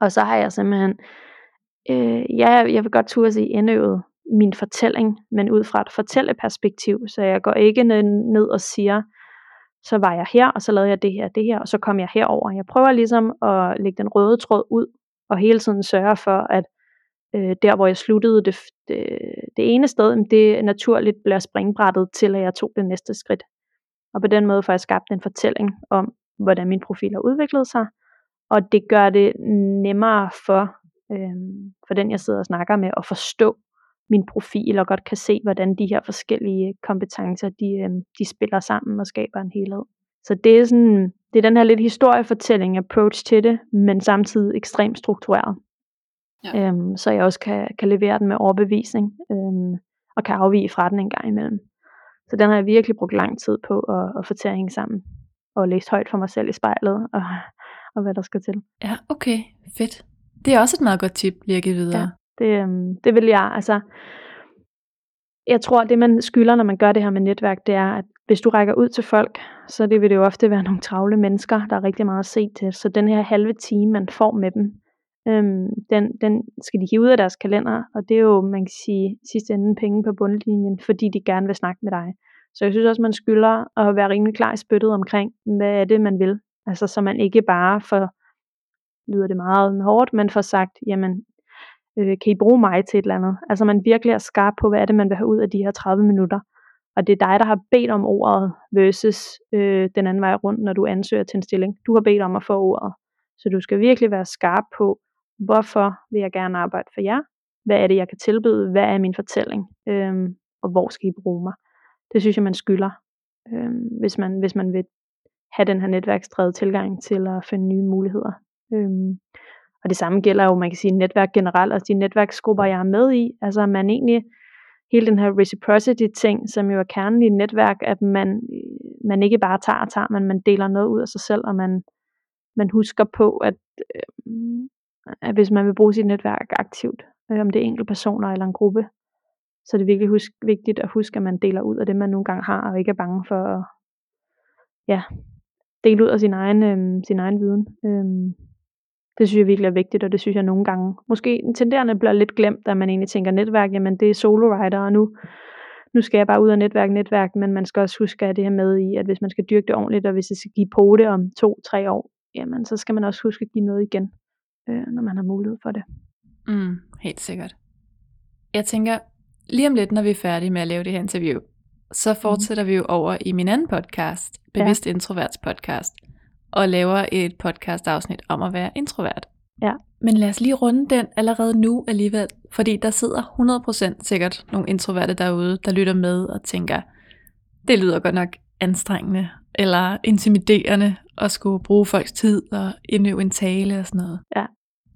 Og så har jeg simpelthen, øh, ja, jeg vil godt turde sige indøvet min fortælling, men ud fra et fortælleperspektiv, så jeg går ikke ned og siger, så var jeg her, og så lavede jeg det her, det her, og så kom jeg herover. Jeg prøver ligesom at lægge den røde tråd ud, og hele tiden sørge for, at øh, der hvor jeg sluttede det, det, det ene sted, det naturligt bliver springbrættet til, at jeg tog det næste skridt. Og på den måde får jeg skabt en fortælling om, hvordan min profil har udviklet sig, og det gør det nemmere for, øh, for den, jeg sidder og snakker med, at forstå min profil, og godt kan se, hvordan de her forskellige kompetencer, de, øh, de spiller sammen og skaber en helhed. Så det er sådan, det er den her lidt historiefortælling approach til det, men samtidig ekstremt struktureret. Ja. Øhm, så jeg også kan, kan levere den med overbevisning, øhm, og kan afvige fra den en gang imellem. Så den har jeg virkelig brugt lang tid på at, at få til at hænge sammen, og læst højt for mig selv i spejlet, og, og hvad der skal til. Ja, okay, fedt. Det er også et meget godt tip lige at give videre. Ja, det, øhm, det vil jeg, altså, jeg tror, det man skylder, når man gør det her med netværk, det er, at hvis du rækker ud til folk, så det vil det jo ofte være nogle travle mennesker, der er rigtig meget at se til. Så den her halve time, man får med dem, øhm, den, den skal de hive ud af deres kalender, og det er jo, man kan sige, sidste ende penge på bundlinjen, fordi de gerne vil snakke med dig. Så jeg synes også, man skylder at være rimelig klar i spyttet omkring, hvad er det, man vil. Altså, så man ikke bare får, lyder det meget hårdt, men får sagt, jamen, øh, kan I bruge mig til et eller andet? Altså, man virkelig er skarp på, hvad er det, man vil have ud af de her 30 minutter. Og det er dig, der har bedt om ordet, versus øh, den anden vej rundt, når du ansøger til en stilling. Du har bedt om at få ordet. Så du skal virkelig være skarp på, hvorfor vil jeg gerne arbejde for jer? Hvad er det, jeg kan tilbyde? Hvad er min fortælling? Øhm, og hvor skal I bruge mig? Det synes jeg, man skylder, øhm, hvis, man, hvis man vil have den her netværksdrevet tilgang til at finde nye muligheder. Øhm, og det samme gælder jo, man kan sige, netværk generelt, og de netværksgrupper, jeg er med i. Altså man egentlig, hele den her reciprocity ting, som jo er kernen i et netværk, at man, man ikke bare tager og tager, men man deler noget ud af sig selv, og man, man husker på, at, øh, at hvis man vil bruge sit netværk aktivt, øh, om det er enkelte personer eller en gruppe, så er det virkelig husk, vigtigt at huske, at man deler ud af det, man nogle gange har, og ikke er bange for at ja, dele ud af sin egen, øh, sin egen viden. Øh, det synes jeg virkelig er vigtigt, og det synes jeg nogle gange, måske tenderende bliver lidt glemt, da man egentlig tænker netværk, jamen det er solo writer, og nu, nu skal jeg bare ud af netværk, netværk, men man skal også huske at det her med i, at hvis man skal dyrke det ordentligt, og hvis det skal give på det om to-tre år, jamen så skal man også huske at give noget igen, øh, når man har mulighed for det. Mm, helt sikkert. Jeg tænker, lige om lidt, når vi er færdige med at lave det her interview, så mm. fortsætter mm. vi jo over i min anden podcast, Bevidst ja. Introverts podcast, og laver et podcast afsnit om at være introvert. Ja. Men lad os lige runde den allerede nu alligevel, fordi der sidder 100% sikkert nogle introverte derude, der lytter med og tænker, det lyder godt nok anstrengende eller intimiderende at skulle bruge folks tid og indøve en tale og sådan noget. Ja.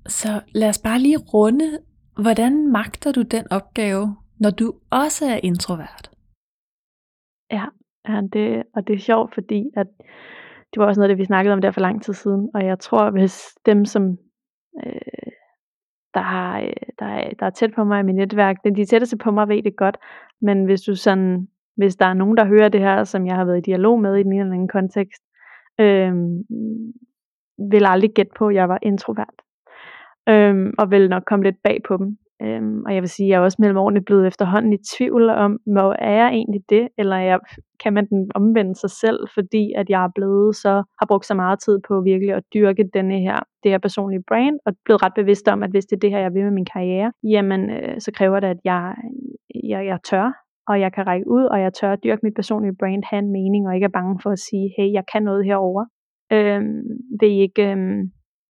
Så lad os bare lige runde, hvordan magter du den opgave, når du også er introvert? Ja, ja det, og det er sjovt, fordi at det var også noget, det vi snakkede om der for lang tid siden, og jeg tror, hvis dem, som øh, der, har, øh, der, er, der er tæt på mig i mit netværk, de tætteste på mig ved det godt, men hvis du sådan, hvis der er nogen, der hører det her, som jeg har været i dialog med i den ene eller anden kontekst, øh, vil aldrig gætte på, at jeg var introvert. Øh, og vil nok komme lidt bag på dem. Øhm, og jeg vil sige, at jeg er også mellem årene blevet efterhånden i tvivl om, hvor er jeg egentlig det, eller jeg, kan man den omvende sig selv, fordi at jeg er blevet så, har brugt så meget tid på virkelig at dyrke denne her, det her personlige brand, og blevet ret bevidst om, at hvis det er det her, jeg vil med min karriere, jamen øh, så kræver det, at jeg, jeg, jeg tør, og jeg kan række ud, og jeg tør at dyrke mit personlige brand, have en mening, og ikke er bange for at sige, hey, jeg kan noget herover. Øhm, vil I ikke, øhm,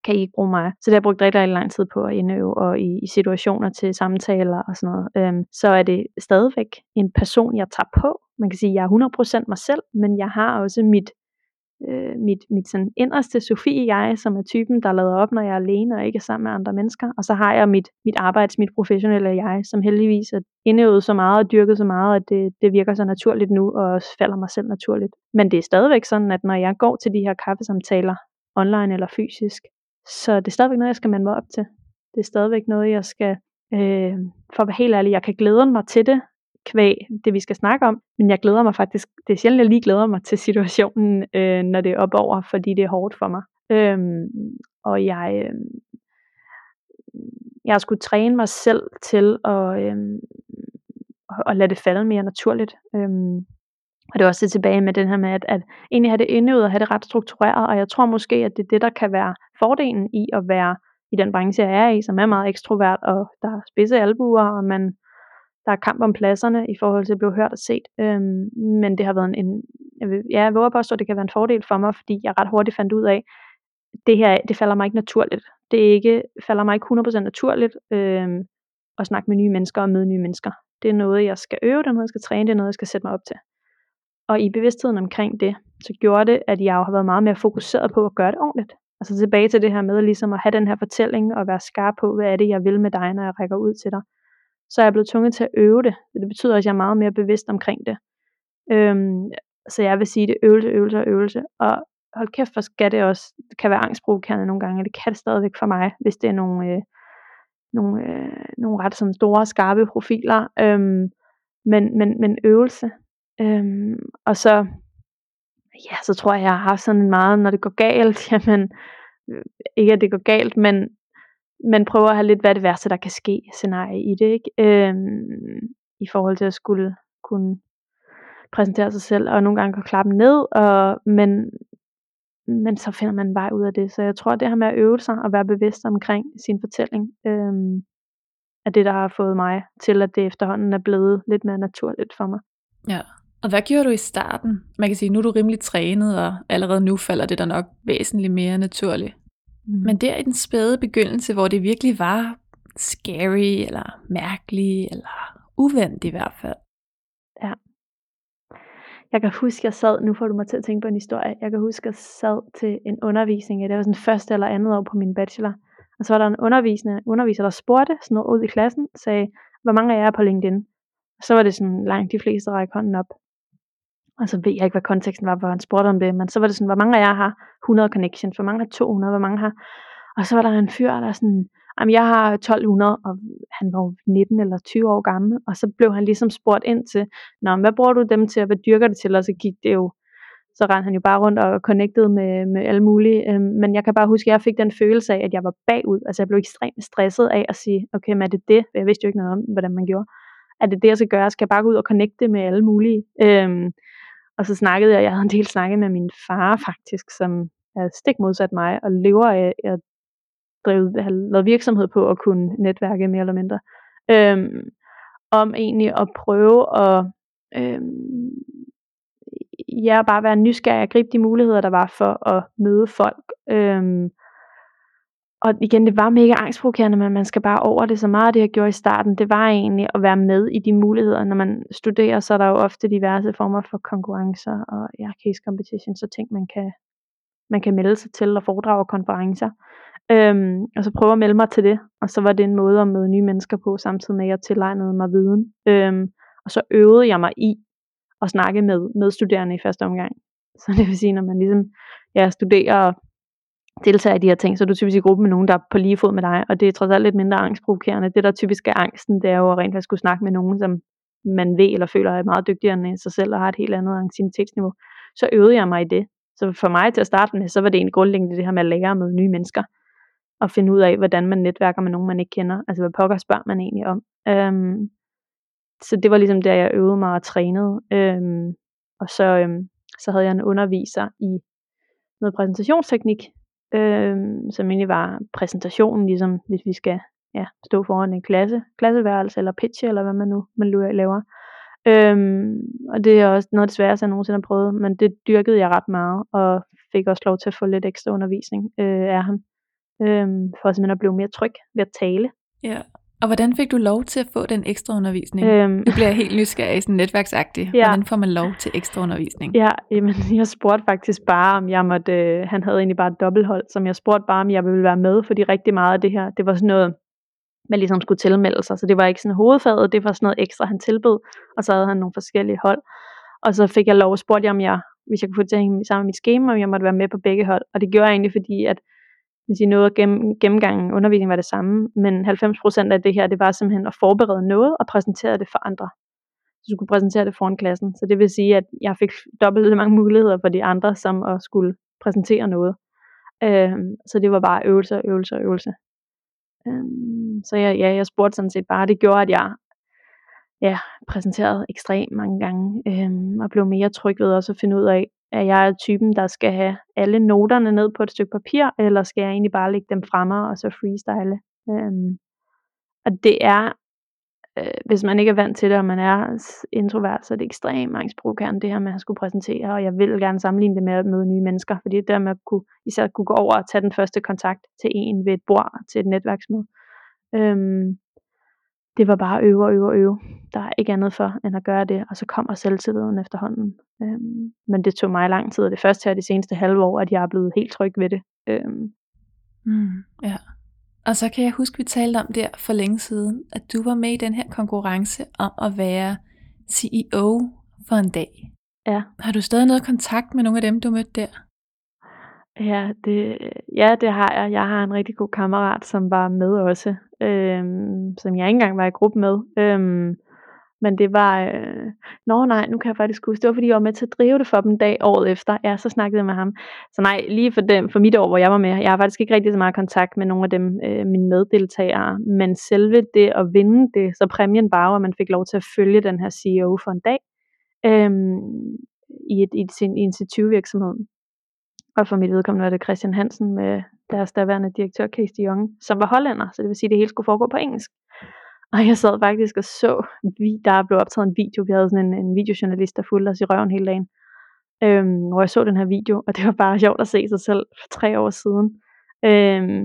kan I ikke bruge mig? Så det har jeg brugt rigtig, rigtig lang tid på at indøve, og i, i situationer til samtaler og sådan noget. Øhm, så er det stadigvæk en person, jeg tager på. Man kan sige, at jeg er 100% mig selv, men jeg har også mit, øh, mit, mit sådan inderste Sofie jeg, som er typen, der lader op, når jeg er alene og ikke er sammen med andre mennesker. Og så har jeg mit, mit arbejds, mit professionelle jeg, som heldigvis er indøvet så meget og dyrket så meget, at det, det virker så naturligt nu, og også falder mig selv naturligt. Men det er stadigvæk sådan, at når jeg går til de her kaffesamtaler, online eller fysisk, så det er stadigvæk noget, jeg skal mande mig op til. Det er stadigvæk noget, jeg skal, øh, for at være helt ærlig, jeg kan glæde mig til det, kvæg det, vi skal snakke om. Men jeg glæder mig faktisk, det er sjældent, jeg lige glæder mig til situationen, øh, når det er op over, fordi det er hårdt for mig. Øhm, og jeg, øh, jeg skulle træne mig selv til at, øh, at lade det falde mere naturligt. Øhm, og det er også tilbage med den her med, at, at egentlig have det indøvet og have det ret struktureret, og jeg tror måske, at det er det, der kan være fordelen i at være i den branche, jeg er i, som er meget ekstrovert, og der er spidse albuer, og man der er kamp om pladserne i forhold til at blive hørt og set. Øhm, men det har været en, en jeg, vil, ja, jeg våger påstå, at det kan være en fordel for mig, fordi jeg ret hurtigt fandt ud af, det her, det falder mig ikke naturligt. Det ikke, falder mig ikke 100% naturligt øhm, at snakke med nye mennesker og møde nye mennesker. Det er noget, jeg skal øve, det er noget, jeg skal træne, det er noget, jeg skal sætte mig op til. Og i bevidstheden omkring det, så gjorde det, at jeg har været meget mere fokuseret på at gøre det ordentligt. Altså tilbage til det her med ligesom at have den her fortælling og være skarp på, hvad er det, jeg vil med dig, når jeg rækker ud til dig så er jeg blevet tvunget til at øve det. Det betyder også, at jeg er meget mere bevidst omkring det. Øhm, så jeg vil sige, det øvelse, øvelse og øvelse. Og hold kæft, for skal det også, det kan være angstprovokerende nogle gange, og det kan det stadigvæk for mig, hvis det er nogle, øh, nogle, øh, nogle ret sådan store, skarpe profiler. Øhm, men, men, men øvelse. Øhm, og så, ja, så tror jeg, jeg har haft sådan en meget, når det går galt, jamen, øh, ikke at det går galt, men man prøver at have lidt, hvad er det værste, der kan ske scenarie i det, ikke? Øhm, i forhold til at skulle kunne præsentere sig selv, og nogle gange kan klappe ned, og, men, men så finder man en vej ud af det. Så jeg tror, det her med at øve sig og være bevidst omkring sin fortælling, øhm, er det, der har fået mig til, at det efterhånden er blevet lidt mere naturligt for mig. Ja, og hvad gjorde du i starten? Man kan sige, nu er du rimelig trænet, og allerede nu falder det der nok væsentligt mere naturligt. Mm. Men der i den spæde begyndelse, hvor det virkelig var scary, eller mærkeligt, eller uvendt i hvert fald. Ja. Jeg kan huske, jeg sad, nu får du mig til at tænke på en historie, jeg kan huske, jeg sad til en undervisning, det var sådan første eller andet år på min bachelor, og så var der en undervisende, underviser, der spurgte sådan noget ud i klassen, sagde, hvor mange af jer er på LinkedIn? Så var det sådan langt de fleste række hånden op. Og så ved jeg ikke, hvad konteksten var, hvor han spurgte om det, men så var det sådan, hvor mange af jer har 100 connections, hvor mange har 200, hvor mange har... Og så var der en fyr, der sådan, jamen jeg har 1200, og han var 19 eller 20 år gammel, og så blev han ligesom spurgt ind til, Nå, hvad bruger du dem til, og hvad dyrker det til, og så gik det jo, så rendte han jo bare rundt og connected med, med alle mulige, øhm, men jeg kan bare huske, at jeg fik den følelse af, at jeg var bagud, altså jeg blev ekstremt stresset af at sige, okay, men er det det, jeg vidste jo ikke noget om, hvordan man gjorde, er det det, jeg skal gøre, skal jeg bare gå ud og connecte med alle mulige, øhm, og så snakkede jeg, jeg havde en del snakket med min far faktisk, som er stik modsat mig, og lever af at drive, have lavet virksomhed på at kunne netværke mere eller mindre. Øhm, om egentlig at prøve at øhm, ja, bare være nysgerrig og gribe de muligheder, der var for at møde folk. Øhm, og igen, det var mega angstprovokerende, men man skal bare over det. Så meget af det, jeg gjorde i starten, det var egentlig at være med i de muligheder. Når man studerer, så er der jo ofte diverse former for konkurrencer og ja, case competition, så ting, man kan, man kan melde sig til og foredrage og konferencer. Øhm, og så prøve at melde mig til det. Og så var det en måde at møde nye mennesker på, samtidig med at jeg tilegnede mig viden. Øhm, og så øvede jeg mig i at snakke med medstuderende i første omgang. Så det vil sige, når man ligesom ja, studerer deltager i de her ting, så er du typisk i gruppe med nogen, der er på lige fod med dig, og det er trods alt lidt mindre angstprovokerende. Det, der typisk er angsten, det er jo at rent faktisk skulle snakke med nogen, som man ved eller føler er meget dygtigere end sig selv, og har et helt andet anciennitetsniveau. Så øvede jeg mig i det. Så for mig til at starte med, så var det egentlig grundlæggende det her med at lære med nye mennesker, og finde ud af, hvordan man netværker med nogen, man ikke kender. Altså, hvad pokker spørger man egentlig om. Øhm, så det var ligesom der, jeg øvede mig og trænede. Øhm, og så, øhm, så havde jeg en underviser i noget præsentationsteknik, øh, som egentlig var præsentationen, ligesom hvis vi skal ja, stå foran en klasse, klasseværelse eller pitch, eller hvad man nu man laver. Øhm, og det er også noget af det sværeste, jeg nogensinde har prøvet, men det dyrkede jeg ret meget, og fik også lov til at få lidt ekstra undervisning øh, af ham, øhm, for simpelthen at blive mere tryg ved at tale. Ja, og hvordan fik du lov til at få den ekstra undervisning? Øhm, nu bliver jeg helt nysgerrig, sådan netværksagtig. Ja. Hvordan får man lov til ekstra undervisning? Ja, jamen, jeg spurgte faktisk bare, om jeg måtte, øh, han havde egentlig bare et dobbelthold, som jeg spurgte bare, om jeg ville være med, fordi rigtig meget af det her, det var sådan noget, man ligesom skulle tilmelde sig, så det var ikke sådan hovedfaget, det var sådan noget ekstra, han tilbød, og så havde han nogle forskellige hold. Og så fik jeg lov at spørge om jeg, hvis jeg kunne få det til at hænge sammen med mit schema, om jeg måtte være med på begge hold. Og det gjorde jeg egentlig, fordi at hvis I noget gennem, gennemgangen undervisning var det samme, men 90% af det her, det var simpelthen at forberede noget og præsentere det for andre. Så du kunne præsentere det foran klassen. Så det vil sige, at jeg fik dobbelt så mange muligheder for de andre, som at skulle præsentere noget. Øhm, så det var bare øvelse og øvelse og øvelse. Øhm, så jeg, ja, jeg spurgte sådan set bare, det gjorde, at jeg ja, præsenterede ekstremt mange gange, øhm, og blev mere tryg ved også at finde ud af, at jeg er typen, der skal have alle noterne ned på et stykke papir, eller skal jeg egentlig bare lægge dem fremme og så freestyle. Øhm, og det er, øh, hvis man ikke er vant til det, og man er introvert, så er det ekstremt angstprovokerende, det her med at skulle præsentere, og jeg vil gerne sammenligne det med at møde nye mennesker, fordi det der med at kunne, især kunne gå over og tage den første kontakt til en ved et bord, til et netværksmøde. Øhm, det var bare øve og øve og øve. Der er ikke andet for, end at gøre det, og så kommer selvtilliden efterhånden. Øhm, men det tog mig lang tid, og det første her de seneste halve år, at jeg er blevet helt tryg ved det. Øhm. Mm, ja. Og så kan jeg huske, vi talte om der for længe siden, at du var med i den her konkurrence om at være CEO for en dag. Ja. Har du stadig noget kontakt med nogle af dem, du mødte der? Ja, det, ja, det har jeg. Jeg har en rigtig god kammerat, som var med også, øhm, som jeg ikke engang var i gruppe med. Øhm, men det var, øh, nå nej, nu kan jeg faktisk huske, det var fordi jeg var med til at drive det for dem dag året efter. Ja, så snakkede jeg med ham. Så nej, lige for, dem, for mit år, hvor jeg var med, jeg har faktisk ikke rigtig så meget kontakt med nogle af dem, øh, mine meddeltagere, men selve det at vinde det, så præmien var, at man fik lov til at følge den her CEO for en dag, øhm, i, et, i, sin, i en C20-virksomhed. Og for mit vedkommende var det Christian Hansen med deres daværende direktør, Case de Jong, som var hollænder, så det vil sige, at det hele skulle foregå på engelsk. Og jeg sad faktisk og så, der blev optaget en video, vi havde sådan en, en videojournalist, der fulgte os i røven hele dagen, øhm, hvor jeg så den her video, og det var bare sjovt at se sig selv for tre år siden. Øhm,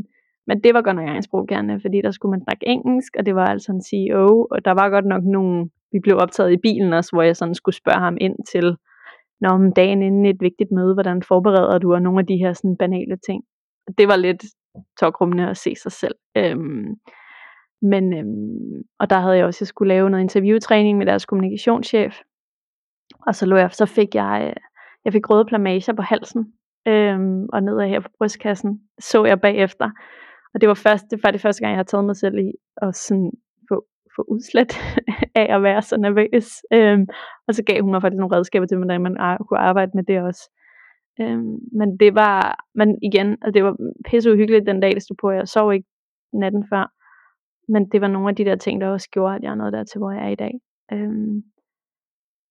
men det var godt nok angstprovokerende, fordi der skulle man snakke engelsk, og det var altså en CEO, og der var godt nok nogle, vi blev optaget i bilen også, hvor jeg sådan skulle spørge ham ind til, når om dagen inden et vigtigt møde, hvordan forbereder du, og nogle af de her sådan banale ting. Det var lidt tokrummende at se sig selv. Øhm, men, øhm, og der havde jeg også, jeg skulle lave noget interviewtræning med deres kommunikationschef. Og så, lå jeg, så fik jeg, øh, jeg fik røde plamager på halsen, øhm, og nedad her på brystkassen, så jeg bagefter. Og det var, først, det var det første gang, jeg har taget mig selv i at sådan få, udslet af at være så nervøs. Øhm, og så gav hun mig faktisk nogle redskaber til, hvordan man kunne arbejde med det også. Øhm, men det var, men igen, altså det var pisse uhyggeligt den dag, det stod på. Jeg sov ikke natten før. Men det var nogle af de der ting, der også gjorde, at jeg er nået der til, hvor jeg er i dag. Øhm,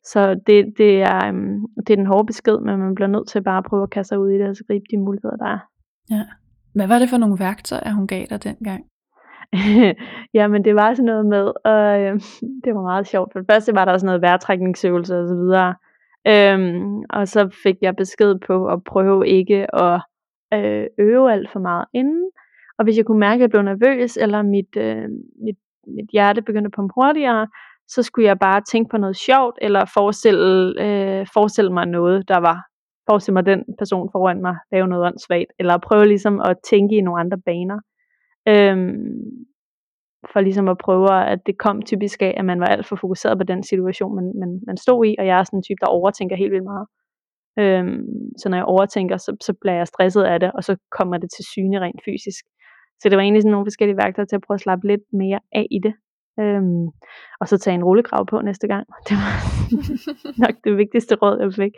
så det, det, er, øhm, det er den hårde besked, men man bliver nødt til bare at prøve at kaste sig ud i det, og så gribe de muligheder, der er. Ja. Hvad var det for nogle værktøjer, hun gav dig dengang? ja, men det var sådan noget med, og øh, det var meget sjovt. For det første var der sådan noget vejrtrækningsøvelse og så videre. Øhm, og så fik jeg besked på at prøve ikke at øh, øve alt for meget inden, og hvis jeg kunne mærke, at jeg blev nervøs, eller mit, øh, mit, mit hjerte begyndte at pumpe hurtigere, så skulle jeg bare tænke på noget sjovt, eller forestille, øh, forestille mig noget, der var, forestille mig den person foran mig, lave noget åndssvagt, eller prøve ligesom at tænke i nogle andre baner. Øhm, for ligesom at prøve, at det kom typisk af, at man var alt for fokuseret på den situation, man, man, man stod i, og jeg er sådan en type, der overtænker helt vildt meget. Øhm, så når jeg overtænker, så, så bliver jeg stresset af det, og så kommer det til syne rent fysisk. Så det var egentlig sådan nogle forskellige værktøjer til at prøve at slappe lidt mere af i det. Øhm, og så tage en rullegrav på næste gang. Det var nok det vigtigste råd, jeg fik.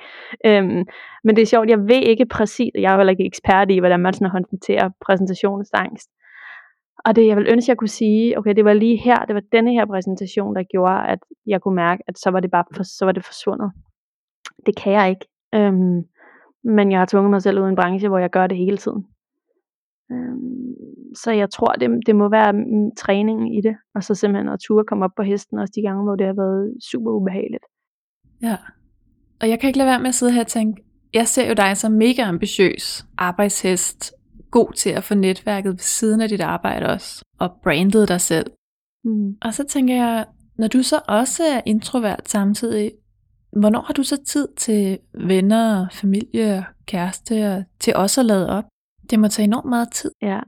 Øhm, men det er sjovt, jeg ved ikke præcis, jeg er heller ikke ekspert i, hvordan man sådan håndterer præsentationsangst. Og det jeg vil ønske, jeg kunne sige, okay, det var lige her, det var denne her præsentation, der gjorde, at jeg kunne mærke, at så var det bare for, så var det forsvundet. Det kan jeg ikke. Øhm, men jeg har tvunget mig selv ud i en branche, hvor jeg gør det hele tiden. Øhm, så jeg tror, det, det må være træningen i det, og så simpelthen at ture komme op på hesten, også de gange, hvor det har været super ubehageligt. Ja, og jeg kan ikke lade være med at sidde her og tænke, jeg ser jo dig som mega ambitiøs arbejdshest, god til at få netværket ved siden af dit arbejde også, og brandet dig selv. Mm. Og så tænker jeg, når du så også er introvert samtidig, hvornår har du så tid til venner, familie, kæreste og til også at lade op? Det må tage enormt meget tid. Ja.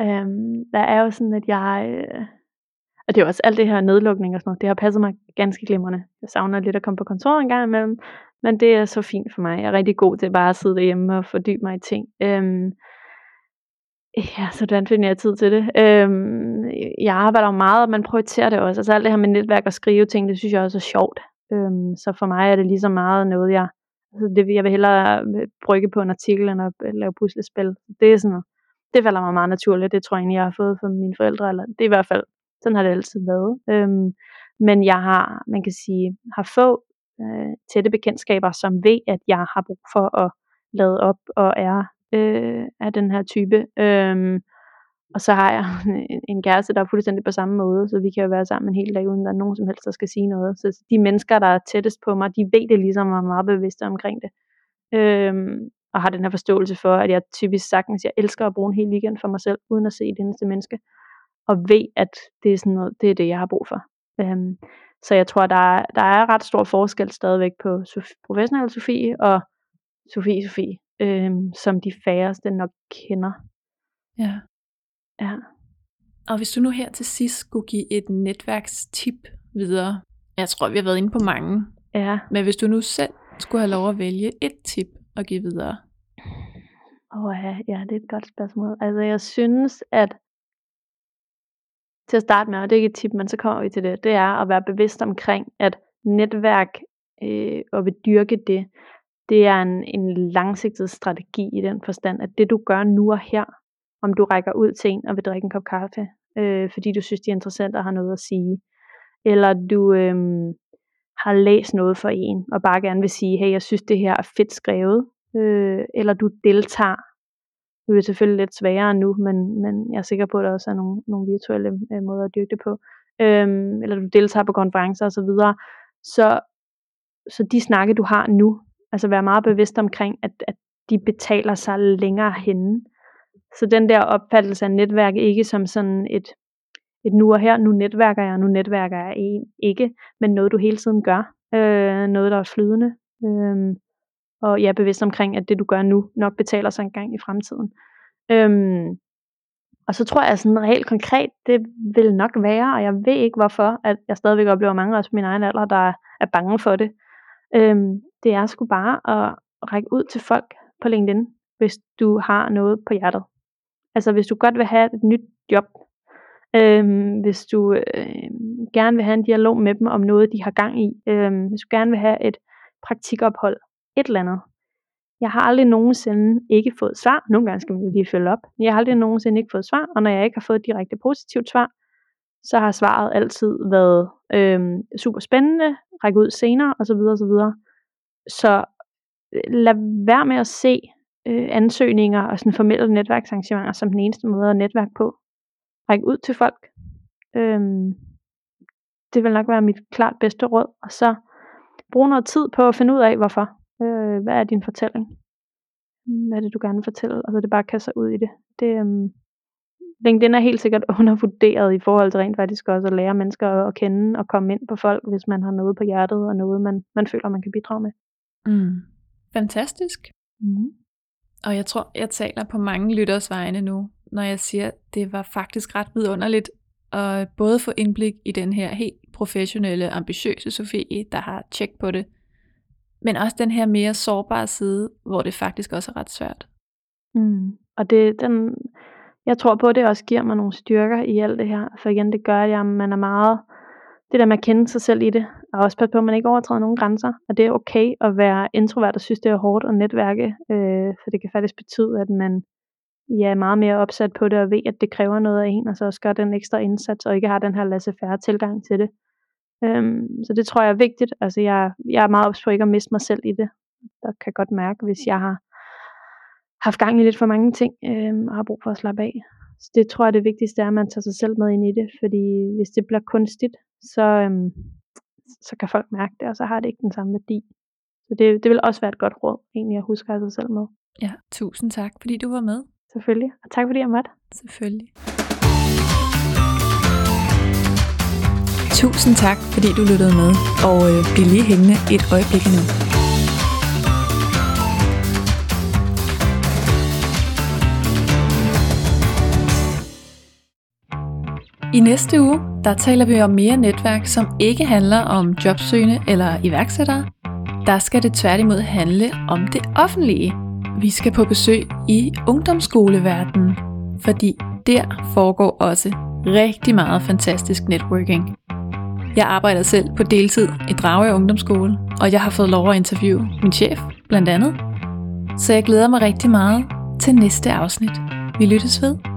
Øhm, der er jo sådan, at jeg... Øh, og det er jo også alt det her nedlukning og sådan noget, det har passet mig ganske glimrende. Jeg savner lidt at komme på kontor en gang imellem, men det er så fint for mig. Jeg er rigtig god til bare at sidde derhjemme og fordybe mig i ting. Øhm, ja, så hvordan finder jeg tid til det? Øhm, jeg arbejder jo meget, og man prioriterer det også. Altså alt det her med netværk og skrive ting, det synes jeg også er sjovt. Øhm, så for mig er det lige så meget noget, jeg, altså det, jeg vil hellere øh, brygge på en artikel, end at øh, lave puslespil. Det er sådan noget, det falder mig meget naturligt. Det tror jeg egentlig, jeg har fået fra mine forældre, eller det er i hvert fald, sådan har det altid været. Øhm, men jeg har, man kan sige, har få øh, tætte bekendtskaber, som ved, at jeg har brug for at lade op og er øh, af den her type. Øhm, og så har jeg en, en kæreste, der er fuldstændig på samme måde, så vi kan jo være sammen en hel dag, uden der er nogen som helst, der skal sige noget. Så de mennesker, der er tættest på mig, de ved det ligesom, og er meget bevidste omkring det. Øhm, og har den her forståelse for, at jeg typisk sagtens, jeg elsker at bruge en hel weekend for mig selv, uden at se det eneste menneske. Og ved, at det er, sådan noget, det er det, jeg har brug for. Øhm, så jeg tror, der er, der er ret stor forskel stadigvæk på Sof- professionel Sofie og Sofie Sofie, øhm, som de færreste nok kender. Ja. Ja. Og hvis du nu her til sidst skulle give et netværkstip videre, jeg tror, vi har været inde på mange, Ja. men hvis du nu selv skulle have lov at vælge et tip at give videre, Åh ja, ja, det er et godt spørgsmål. Altså jeg synes, at til at starte med, og det er ikke et tip, men så kommer vi til det, det er at være bevidst omkring, at netværk øh, og vil dyrke det, det er en, en langsigtet strategi i den forstand, at det du gør nu og her, om du rækker ud til en og vil drikke en kop kaffe, øh, fordi du synes, de er interessante og har noget at sige, eller du øh, har læst noget for en, og bare gerne vil sige, hey, jeg synes, det her er fedt skrevet, øh, eller du deltager. Nu er det selvfølgelig lidt sværere nu, men, men jeg er sikker på, at der også er nogle, nogle virtuelle øh, måder at dyrke det på. Øhm, eller du deltager på konferencer osv. Så, så, så de snakke, du har nu, altså være meget bevidst omkring, at, at de betaler sig længere henne. Så den der opfattelse af netværk ikke som sådan et, et nu og her, nu netværker jeg, nu netværker jeg en, ikke, men noget du hele tiden gør, øh, noget der er flydende, øh, og jeg er bevidst omkring, at det du gør nu, nok betaler sig en gang i fremtiden. Øh, og så tror jeg sådan helt konkret, det vil nok være, og jeg ved ikke hvorfor, at jeg stadigvæk oplever mange også på min egen alder, der er bange for det. Øhm, det er sgu bare at række ud til folk på LinkedIn, hvis du har noget på hjertet. Altså hvis du godt vil have et nyt job, øhm, hvis du øh, gerne vil have en dialog med dem om noget, de har gang i, øhm, hvis du gerne vil have et praktikophold, et eller andet. Jeg har aldrig nogensinde ikke fået svar. Nogle gange skal man jo lige følge op. Men jeg har aldrig nogensinde ikke fået svar, og når jeg ikke har fået et direkte positivt svar, så har svaret altid været øhm, super spændende, række ud senere, osv. osv. Så øh, lad være med at se øh, ansøgninger og sådan formelle netværksarrangementer som den eneste måde at netværke på. Ræk ud til folk. Øhm, det vil nok være mit klart bedste råd. Og så brug noget tid på at finde ud af, hvorfor. Øh, hvad er din fortælling? Hvad er det, du gerne vil fortælle? Og så det bare kaster ud i det. det øhm, LinkedIn er helt sikkert undervurderet i forhold til rent faktisk også at lære mennesker at kende og komme ind på folk, hvis man har noget på hjertet og noget, man, man føler, man kan bidrage med. Mm. Fantastisk. Mm. Og jeg tror, jeg taler på mange lytters vegne nu, når jeg siger, at det var faktisk ret vidunderligt at både få indblik i den her helt professionelle, ambitiøse Sofie, der har tjek på det, men også den her mere sårbare side, hvor det faktisk også er ret svært. Mm. Og det, den, jeg tror på, at det også giver mig nogle styrker i alt det her. For igen, det gør, at man er meget, det der med at kende sig selv i det, og også passe på, at man ikke overtræder nogen grænser. Og det er okay at være introvert og synes, det er hårdt at netværke, øh, for det kan faktisk betyde, at man ja, er meget mere opsat på det, og ved, at det kræver noget af en, og så også gør den ekstra indsats, og ikke har den her laissez-faire tilgang til det. Øhm, så det tror jeg er vigtigt. Altså jeg, jeg er meget ops på ikke at miste mig selv i det. Der kan godt mærke, hvis jeg har haft gang i lidt for mange ting, øhm, og har brug for at slappe af. Så det tror jeg det vigtigste er, at man tager sig selv med ind i det, fordi hvis det bliver kunstigt, så, øhm, så kan folk mærke det, og så har det ikke den samme værdi. Så det, det vil også være et godt råd, egentlig at huske have sig selv med. Ja, tusind tak, fordi du var med. Selvfølgelig. Og tak fordi jeg måtte. Selvfølgelig. Tusind tak, fordi du lyttede med, og øh, bliv lige hængende et øjeblik nu. I næste uge, der taler vi om mere netværk, som ikke handler om jobsøgende eller iværksættere. Der skal det tværtimod handle om det offentlige. Vi skal på besøg i ungdomsskoleverdenen, fordi der foregår også rigtig meget fantastisk networking. Jeg arbejder selv på deltid i Drage Ungdomsskole, og jeg har fået lov at interviewe min chef, blandt andet. Så jeg glæder mig rigtig meget til næste afsnit. Vi lyttes ved.